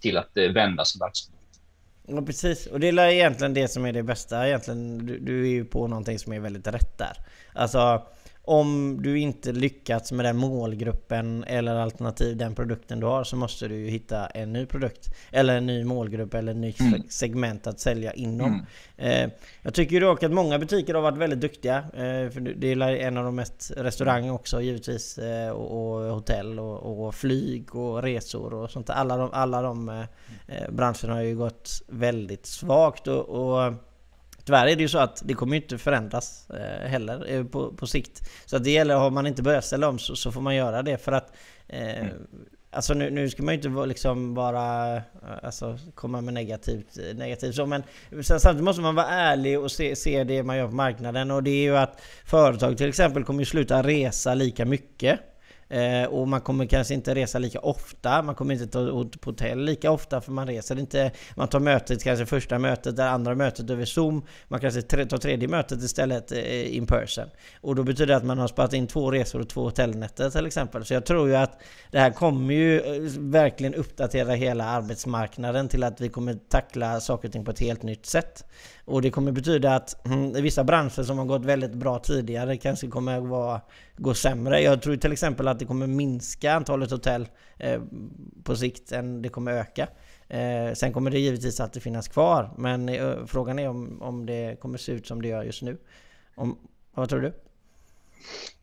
till att vända sin verksamhet. Ja precis, och det är egentligen det som är det bästa egentligen. Du, du är ju på någonting som är väldigt rätt där. Alltså om du inte lyckats med den målgruppen eller alternativ den produkten du har så måste du ju hitta en ny produkt. Eller en ny målgrupp eller en ny mm. segment att sälja inom. Mm. Eh, jag tycker dock att många butiker har varit väldigt duktiga. Eh, för det är en av de mest restauranger också givetvis. Eh, och, och, hotell och, och, flyg och resor och sånt. Alla de, alla de eh, eh, branscherna har ju gått väldigt svagt. och, och Tyvärr är det ju så att det kommer inte förändras eh, heller eh, på, på sikt. Så att det gäller, har man inte börjat ställa om så, så får man göra det för att eh, mm. Alltså nu, nu ska man ju inte liksom bara alltså, komma med negativt, negativt så, men samtidigt måste man vara ärlig och se, se det man gör på marknaden och det är ju att företag till exempel kommer ju sluta resa lika mycket Eh, Eh, och man kommer kanske inte resa lika ofta, man kommer inte ta på hotell lika ofta för man reser inte. Man tar mötet, kanske första mötet, det andra mötet över Zoom. Man kanske tar tredje mötet istället eh, in person. Och då betyder det att man har sparat in två resor och två hotellnätter till exempel. Så jag tror ju att det här kommer ju eh, verkligen uppdatera hela arbetsmarknaden till att vi kommer tackla saker och ting på ett helt nytt sätt. Och det kommer betyda att mm, vissa branscher som har gått väldigt bra tidigare kanske kommer vara, gå sämre. Jag tror till exempel att det kommer minska antalet hotell eh, på sikt än det kommer öka. Eh, sen kommer det givetvis alltid finnas kvar, men eh, frågan är om, om det kommer se ut som det gör just nu. Om, vad tror du?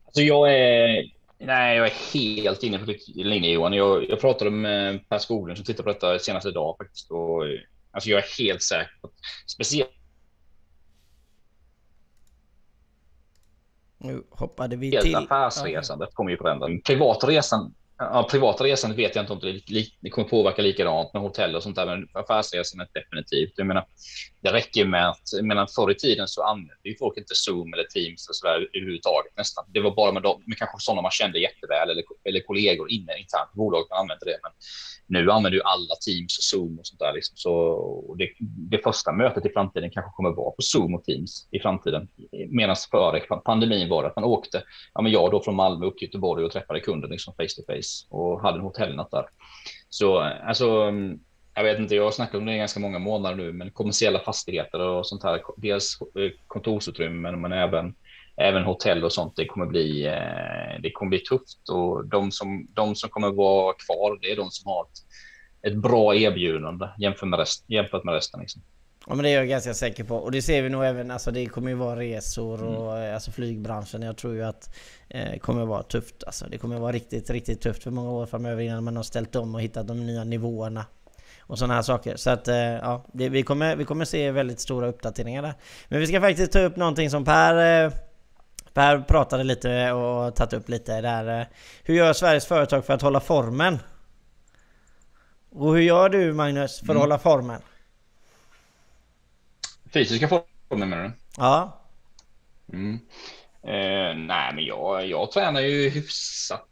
Alltså jag är... Nej, jag är helt inne på din linje Johan. Jag, jag pratade med Per Skoglund som tittar på detta senaste idag faktiskt. Och, alltså jag är helt säker på att speciellt Nu hoppade vi till. Affärsresandet kommer ju förändras. Privatresan Ja, privatresandet vet jag inte om det, det kommer påverka likadant med hotell och sånt där, men affärsresandet definitivt. Jag menar, det räcker med att, medan förr i tiden så använde ju folk inte Zoom eller Teams och så där överhuvudtaget nästan. Det var bara med, dem, med kanske sådana man kände jätteväl eller, eller kollegor inne internt i bolaget man använde det. Men nu använder ju alla Teams och Zoom och sånt där. Liksom. Så det, det första mötet i framtiden kanske kommer vara på Zoom och Teams i framtiden. Medan före pandemin var det att man åkte, ja men jag då från Malmö upp till Göteborg och träffade kunden liksom face to face och hade en hotellnatt där. Så alltså, jag vet inte, jag har snackat om det i ganska många månader nu, men kommersiella fastigheter och sånt här, dels kontorsutrymmen men även även hotell och sånt, det kommer bli, eh, det kommer bli tufft och de som, de som kommer vara kvar, det är de som har ett, ett bra erbjudande jämfört med, rest, jämfört med resten. Liksom. Ja men det är jag ganska säker på. Och det ser vi nog även, alltså det kommer ju vara resor och mm. alltså flygbranschen. Jag tror ju att eh, kommer vara tufft. Alltså det kommer vara riktigt, riktigt tufft för många år framöver innan man har ställt om och hittat de nya nivåerna. Och sådana här saker. Så att eh, ja, det, vi, kommer, vi kommer se väldigt stora uppdateringar där. Men vi ska faktiskt ta upp någonting som Per eh, Per pratade lite och tagit upp lite där. Eh, hur gör Sveriges företag för att hålla formen? Och hur gör du Magnus för att mm. hålla formen? Fysiska formen menar du? Ja. Mm. Eh, nej men jag, jag tränar ju hyfsat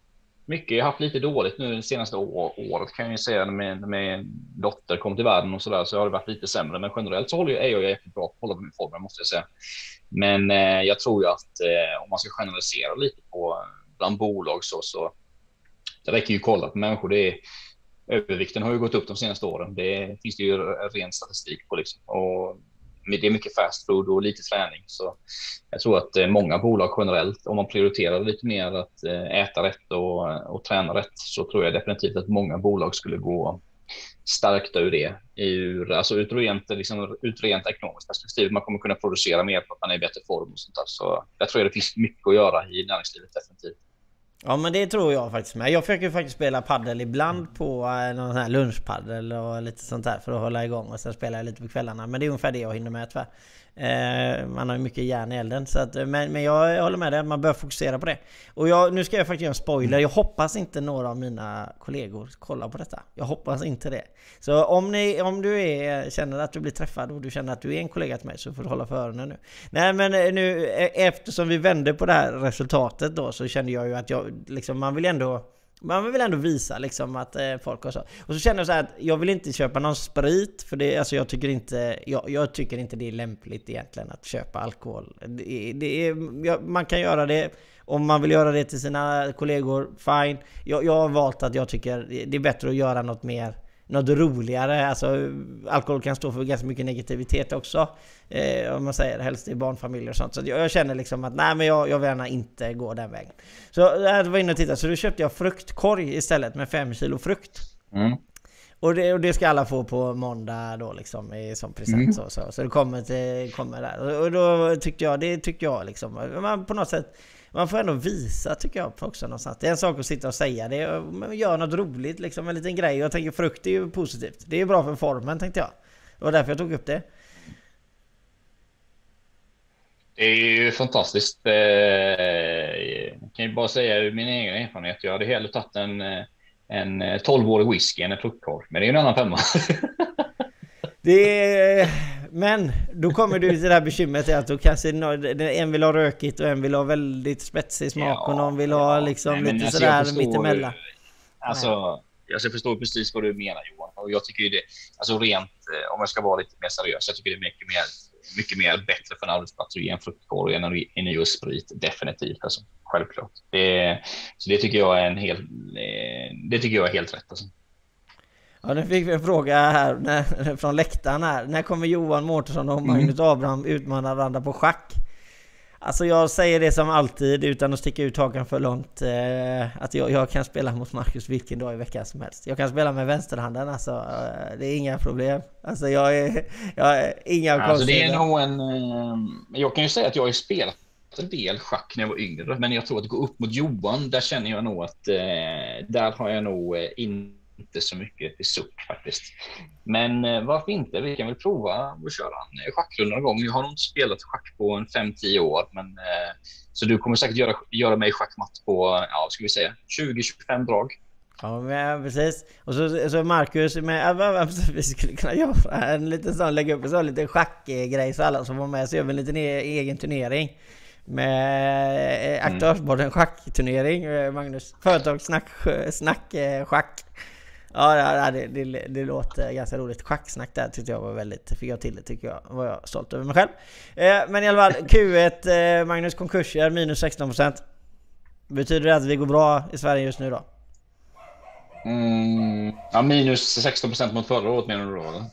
mycket. Jag har haft lite dåligt nu det senaste året kan jag ju säga när min, min dotter kom till världen och så där så har det varit lite sämre. Men generellt så håller jag, är jag jättebra bra på att hålla mig formen måste jag säga. Men eh, jag tror ju att eh, om man ska generalisera lite på eh, bland bolag så, så det räcker ju att kolla på människor. Det är, övervikten har ju gått upp de senaste åren. Det finns det ju ren statistik på liksom. Och det är mycket fast food och lite träning. Så jag tror att eh, många bolag generellt, om man prioriterar lite mer att eh, äta rätt och, eh, och träna rätt, så tror jag definitivt att många bolag skulle gå stärkta ur det. Ur, alltså ur, rent, liksom, ut rent ekonomiskt perspektiv. Man kommer kunna producera mer för att man är i bättre form och sånt där. Så jag tror att det finns mycket att göra i näringslivet definitivt. Ja men det tror jag faktiskt med. Jag försöker faktiskt spela paddel ibland på eh, någon sån här lunchpaddel och lite sånt där för att hålla igång och sen spelar jag lite på kvällarna. Men det är ungefär det jag hinner med tyvärr. Eh, man har ju mycket järn i elden. Så att, eh, men, men jag, jag håller med dig, man bör fokusera på det. Och jag, nu ska jag faktiskt göra en spoiler. Jag hoppas inte några av mina kollegor kollar på detta. Jag hoppas inte det. Så om, ni, om du är, känner att du blir träffad och du känner att du är en kollega till mig så får du hålla för öronen nu. Nej men eh, nu e-, eftersom vi vände på det här resultatet då så kände jag ju att jag, liksom, man vill ändå man vill ändå visa liksom att eh, folk har så. Och så känner jag så att jag vill inte köpa någon sprit för det, alltså jag tycker inte, jag, jag tycker inte det är lämpligt egentligen att köpa alkohol. Det, det är, ja, man kan göra det om man vill göra det till sina kollegor, fine. Jag, jag har valt att jag tycker det är bättre att göra något mer något roligare. Alltså, alkohol kan stå för ganska mycket negativitet också. Eh, om man säger helst i barnfamiljer och sånt. Så jag, jag, känner liksom att nej men jag, jag vill gärna inte gå den vägen. Så jag var inne och tittade, så då köpte jag fruktkorg istället med 5 kilo frukt. Mm. Och det, och det, ska alla få på måndag då liksom i, som present mm. så, så. Så det kommer, till, kommer där. Och då tyckte jag, det tyckte jag liksom, man på något sätt man får ändå visa tycker jag också någonstans. Det är en sak att sitta och säga det, men gör något roligt liksom, en liten grej. Jag tänker frukt är ju positivt. Det är bra för formen tänkte jag. Det var därför jag tog upp det. Det är ju fantastiskt. Jag kan ju bara säga ur min egen erfarenhet. Jag hade hellre tagit en, en 12-årig whisky än en fruktkorv. Men det är ju en annan femma. <laughs> Det är, men då kommer du till det här bekymret att då kanske en vill ha rökigt och en vill ha väldigt spetsig smak ja, och någon vill ha liksom nej, lite alltså sådär mittemellan. Alltså, alltså, jag förstår precis vad du menar Johan. Och jag tycker ju det, alltså rent, eh, om jag ska vara lite mer seriös, jag tycker det är mycket mer, mycket mer bättre för en arbetsplats att ge en fruktkorg än en just sprit. Definitivt, alltså. Självklart. Det, så det tycker jag är en helt, eh, det tycker jag är helt rätt alltså. Ja, nu fick vi en fråga här när, från läktaren här. När kommer Johan Mårtensson och Magnus mm. Abraham utmana varandra på schack? Alltså jag säger det som alltid utan att sticka ut hakan för långt. Eh, att jag, jag, kan spela mot Marcus vilken dag i veckan som helst. Jag kan spela med vänsterhanden alltså. Eh, det är inga problem. Alltså jag är... Jag är inga alltså, det är nog en... Eh, jag kan ju säga att jag har spelat en del schack när jag var yngre. Men jag tror att gå upp mot Johan, där känner jag nog att... Eh, där har jag nog eh, in inte så mycket till suck faktiskt. Men eh, varför inte? Vi kan väl prova att köra en schackrunda någon gång. Jag har nog inte spelat schack på en 5-10 år, men eh, så du kommer säkert göra, göra mig schackmatt på, ja, ska vi säga 20-25 drag. Ja, men precis. Och så, så Marcus, med, vi skulle kunna göra en liten sån, lägga upp en sån liten schackgrej så alla som var med så gör vi en liten e egen turnering. Med eh, Aktörsborden schackturnering, Magnus. Företagssnack, snack, schack. Ja, det, det, det, låter ganska roligt. Schacksnack där tyckte jag var väldigt... Fick jag till det tycker jag. var jag stolt över mig själv. Eh, men i alla fall, Q1 eh, Magnus konkurser minus 16%. Betyder det att vi går bra i Sverige just nu då? Mm, ja, minus 16% mot förra året menar du då?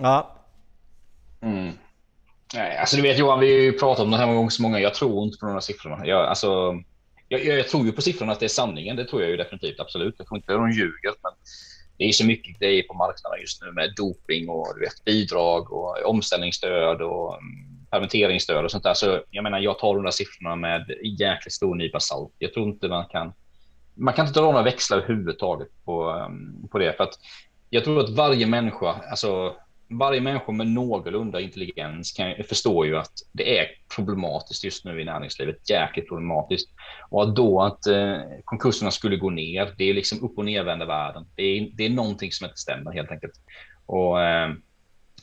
Ja. Mm. Nej, alltså du vet Johan, vi har ju pratat om det här många gånger. Jag tror inte på de här siffrorna. Jag, alltså, jag, jag, tror ju på siffrorna att det är sanningen. Det tror jag ju definitivt. Absolut. Jag tror inte de ljuger. Men det är så mycket grejer på marknaden just nu med doping och du vet, bidrag och omställningsstöd och mm, permitteringsstöd och sånt där. Så jag menar, jag tar de där siffrorna med jäkligt stor nypa salt. Jag tror inte man kan. Man kan inte dra några växlar överhuvudtaget på, mm, på det för att jag tror att varje människa, alltså varje människa med någorlunda intelligens kan förstår ju att det är problematiskt just nu i näringslivet. Jäkligt problematiskt. Och att då att eh, konkurserna skulle gå ner, det är liksom upp och nervända världen. Det är, det är någonting som inte stämmer helt enkelt. Och eh,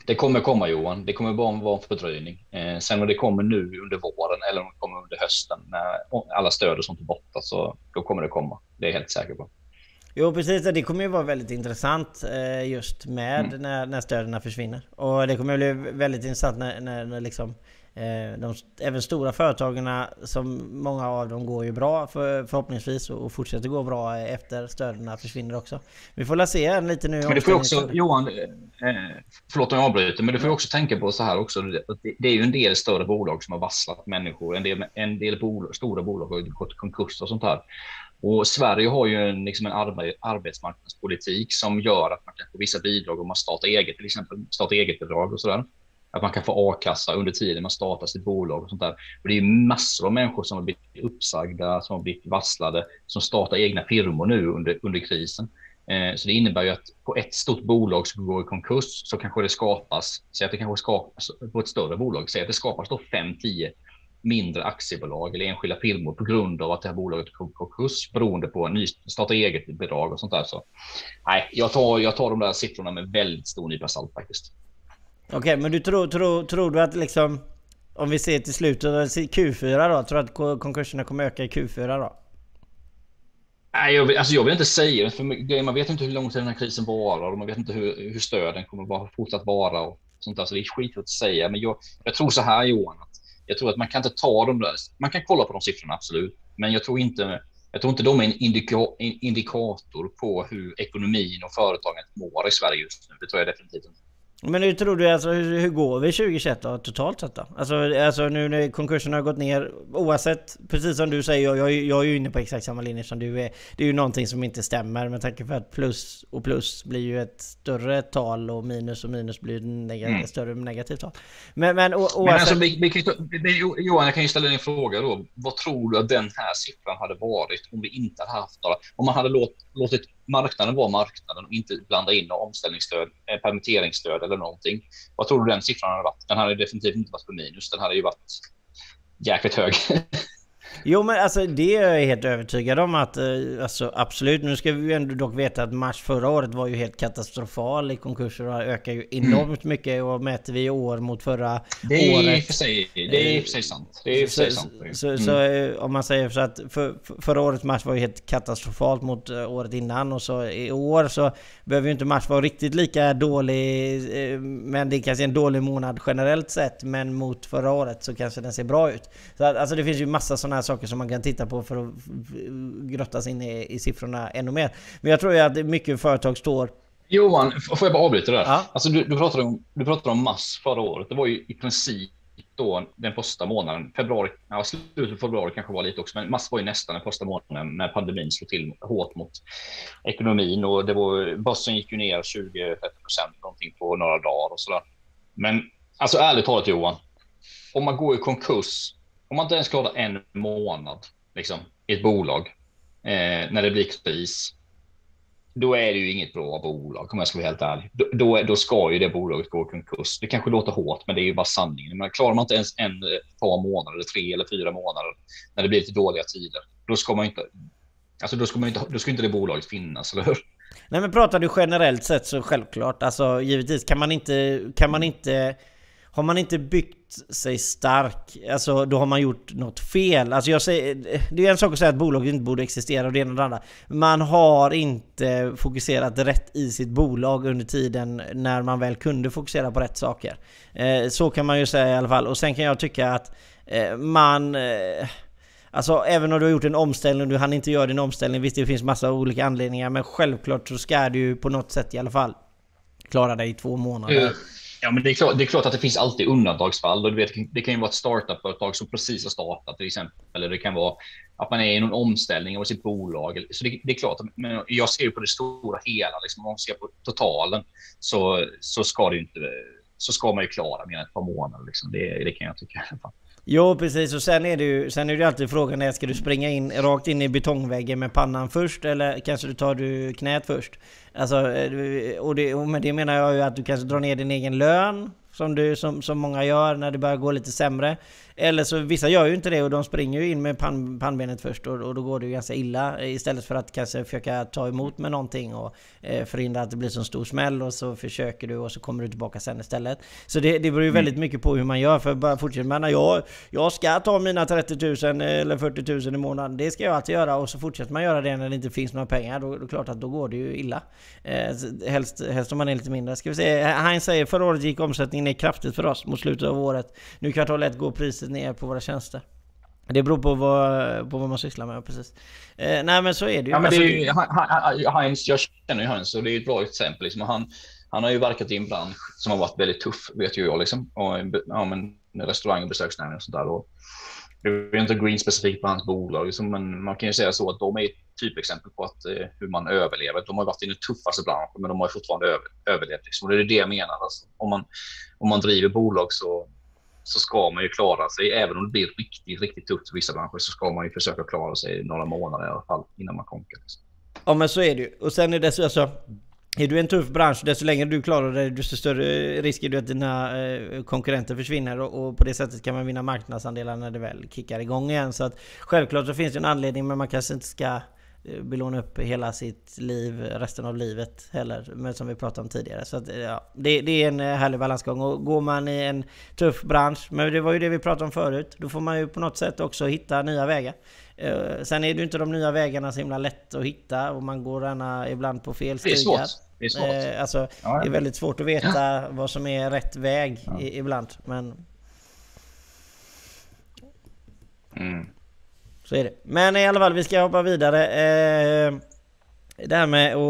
det kommer komma Johan. Det kommer bara vara en fördröjning. Eh, sen om det kommer nu under våren eller om det kommer under hösten när alla stöd och sånt är borta så då kommer det komma. Det är jag helt säker på. Jo precis, det kommer ju vara väldigt intressant eh, just med mm. när, när stöden försvinner. Och det kommer bli väldigt intressant när, när, när liksom eh, de, även stora företagen som många av dem går ju bra för, förhoppningsvis och fortsätter gå bra efter stöden försvinner också. Vi får la se lite nu. Men det får också, Johan, eh, förlåt om jag avbryter, men du får också tänka på så här också. Det, det är ju en del större bolag som har vasslat människor. En del, en del bolag, stora bolag har gått i konkurs och sånt här. Och Sverige har ju en, liksom en arbetsmarknadspolitik som gör att man kan få vissa bidrag om man startar eget, till exempel starta eget-bidrag och sådär. Att man kan få a-kassa under tiden man startar sitt bolag och sånt där. Och det är massor av människor som har blivit uppsagda, som har blivit varslade, som startar egna firmor nu under, under krisen. Eh, så det innebär ju att på ett stort bolag som går i konkurs så kanske det skapas, säg att det kanske skapas på ett större bolag, säg att det skapas då 5-10 mindre aktiebolag eller enskilda firmor på grund av att det här bolaget kom konkurs beroende på ny starta eget bidrag och sånt där. Så nej, jag tar, jag tar de där siffrorna med väldigt stor nypa salt faktiskt. Okej, okay, men du tror, tror, tror du att liksom om vi ser till slutet av Q4 då, tror du att konkurserna kommer öka i Q4 då? Nej, jag, alltså jag vill inte säga för man vet inte hur lång tid den här krisen varar och man vet inte hur, hur stöden kommer vara, fortsatt vara och sånt där. Så det är skit att säga. Men jag, jag tror så här Johan, att jag tror att man kan inte ta de där. Man kan kolla på de siffrorna, absolut. Men jag tror inte, jag tror inte de är en indika, indikator på hur ekonomin och företaget mår i Sverige just nu. Det tror jag definitivt inte. Men hur tror du, alltså, hur, hur går vi 2021 då, totalt sett då? Alltså, alltså nu när konkurserna har gått ner, oavsett, precis som du säger, jag, jag, jag är ju inne på exakt samma linje som du är. Det är ju någonting som inte stämmer med tanke på att plus och plus blir ju ett större tal och minus och minus blir ett neg mm. större negativt tal. Men, men, o, oavsett... men alltså, vi, vi Johan, jag kan ju ställa en fråga då. Vad tror du att den här siffran hade varit om vi inte hade haft några, om man hade låt, låtit marknaden var marknaden och inte blanda in omställningsstöd, eh, permitteringsstöd eller någonting. Vad tror du den siffran hade varit? Den hade definitivt inte varit på minus. Den hade ju varit jäkligt hög. <laughs> Jo men alltså det är jag helt övertygad om att eh, alltså, absolut. Nu ska vi ju ändå dock veta att mars förra året var ju helt katastrofal i konkurser och ökar ju enormt mm. mycket och mäter vi år mot förra det är året. För sig, det är i för sig sant. Det är för sig sant. Så, mm. så, eh, om man säger så att för, förra årets mars var ju helt katastrofalt mot eh, året innan och så i år så behöver ju inte mars vara riktigt lika dålig. Men det är kanske en dålig månad generellt sett. Men mot förra året så kanske den ser bra ut. Så att, alltså det finns ju massa sådana saker som man kan titta på för att grotta sig in i, i siffrorna ännu mer. Men jag tror ju att mycket företag står Johan, får jag bara avbryta där? Ja. Alltså, du, du, pratade om, du pratade om mass förra året. Det var ju i princip då den första månaden, februari, ja, slutet av februari kanske var lite också, men mars var ju nästan den första månaden när pandemin slog till hårt mot ekonomin och det var, börsen gick ju ner 20-30 procent någonting på några dagar och sådär. Men alltså ärligt talat Johan, om man går i konkurs, om man inte ens klarar en månad liksom, i ett bolag eh, när det blir kris, då är det ju inget bra bolag om jag ska vara helt ärlig. Då, då, då ska ju det bolaget gå i konkurs. Det kanske låter hårt, men det är ju bara sanningen. Men klarar man inte ens en par månader, eller tre eller fyra månader, när det blir lite dåliga tider, då ska man inte, alltså då ska man inte, då ska inte det bolaget finnas, eller hur? Nej men pratar du generellt sett så självklart, alltså givetvis kan man inte, kan man inte har man inte byggt sig stark, alltså då har man gjort något fel. Alltså jag säger, det är en sak att säga att bolaget inte borde existera och det ena och det andra. Man har inte fokuserat rätt i sitt bolag under tiden när man väl kunde fokusera på rätt saker. Eh, så kan man ju säga i alla fall. Och sen kan jag tycka att eh, man... Eh, alltså även om du har gjort en omställning och du hann inte göra din omställning, visst det finns massa olika anledningar men självklart så ska du ju på något sätt i alla fall klara dig i två månader. Mm. Ja, men det är, klart, det är klart att det finns alltid undantagsfall. Och du vet, det kan ju vara ett startup-företag som precis har startat till exempel. Eller det kan vara att man är i någon omställning av sitt bolag. Så det, det är klart, men jag ser på det stora hela. Liksom, om man ser på totalen så, så, ska det inte, så ska man ju klara mer än ett par månader. Liksom. Det, det kan jag tycka. Jo precis och sen är det ju sen är det alltid frågan är ska du springa in rakt in i betongväggen med pannan först eller kanske du tar du knät först? Alltså, eh, och, det, och med det menar jag ju att du kanske drar ner din egen lön som, du, som, som många gör när det börjar gå lite sämre. Eller så vissa gör ju inte det och de springer ju in med pan, pannbenet först och, och, då går det ju ganska illa. Istället för att kanske försöka ta emot med någonting och eh, förhindra att det blir så stor smäll och så försöker du och så kommer du tillbaka sen istället. Så det, det beror ju mm. väldigt mycket på hur man gör. För bara fortsätta med jag, jag ska ta mina 30 000 eller 40 000 i månaden. Det ska jag alltid göra och så fortsätter man göra det när det inte finns några pengar. Då, då är klart att då går det ju illa. Eh, helst, helst om man är lite mindre. Ska vi se. Heinz säger förra året gick omsättningen ner kraftigt för oss mot slutet av året. Nu kvartal 1 går priset ner på våra tjänster. Det beror på vad, på vad man sysslar med, precis. Eh, nej men så är det ju. Ja, men det är alltså, ju Heinz, jag känner ju Heinz och det är ett bra exempel. Liksom. Han, han har ju verkat i en bransch som har varit väldigt tuff, vet ju jag. Liksom. Och, ja, men, restaurang och besöksnäring och sånt där. Och, det är inte green specifikt på hans bolag, liksom, men man kan ju säga så att de är ett typexempel på att, eh, hur man överlever. De har varit i den tuffaste branschen, men de har fortfarande över, överlevt. Liksom. Och det är det jag menar. Alltså, om, man, om man driver bolag så, så ska man ju klara sig. Även om det blir riktigt, riktigt tufft för vissa branscher så ska man ju försöka klara sig några månader i alla fall innan man konkar. Ja men så är det ju. Och sen är det så alltså, är du en tuff bransch, desto längre du klarar dig, desto större risk är det att dina eh, konkurrenter försvinner och, och, på det sättet kan man vinna marknadsandelar när det väl kickar igång igen. Så att självklart så finns det en anledning men man kanske inte ska belåna upp hela sitt liv resten av livet heller, men som vi pratade om tidigare. Så att, ja, det, det, är en eh, härlig balansgång. Och går man i en tuff bransch, men det var ju det vi pratade om förut, då får man ju på något sätt också hitta nya vägar. Sen är det ju inte de nya vägarna så himla lätt att hitta och man går gärna ibland på fel stigar. Det är svårt. Det är svårt. Alltså, ja. Det är väldigt svårt att veta vad som är rätt väg ibland. Men... Mm. Så är det. Men i alla fall, vi ska hoppa vidare. Eh, det här med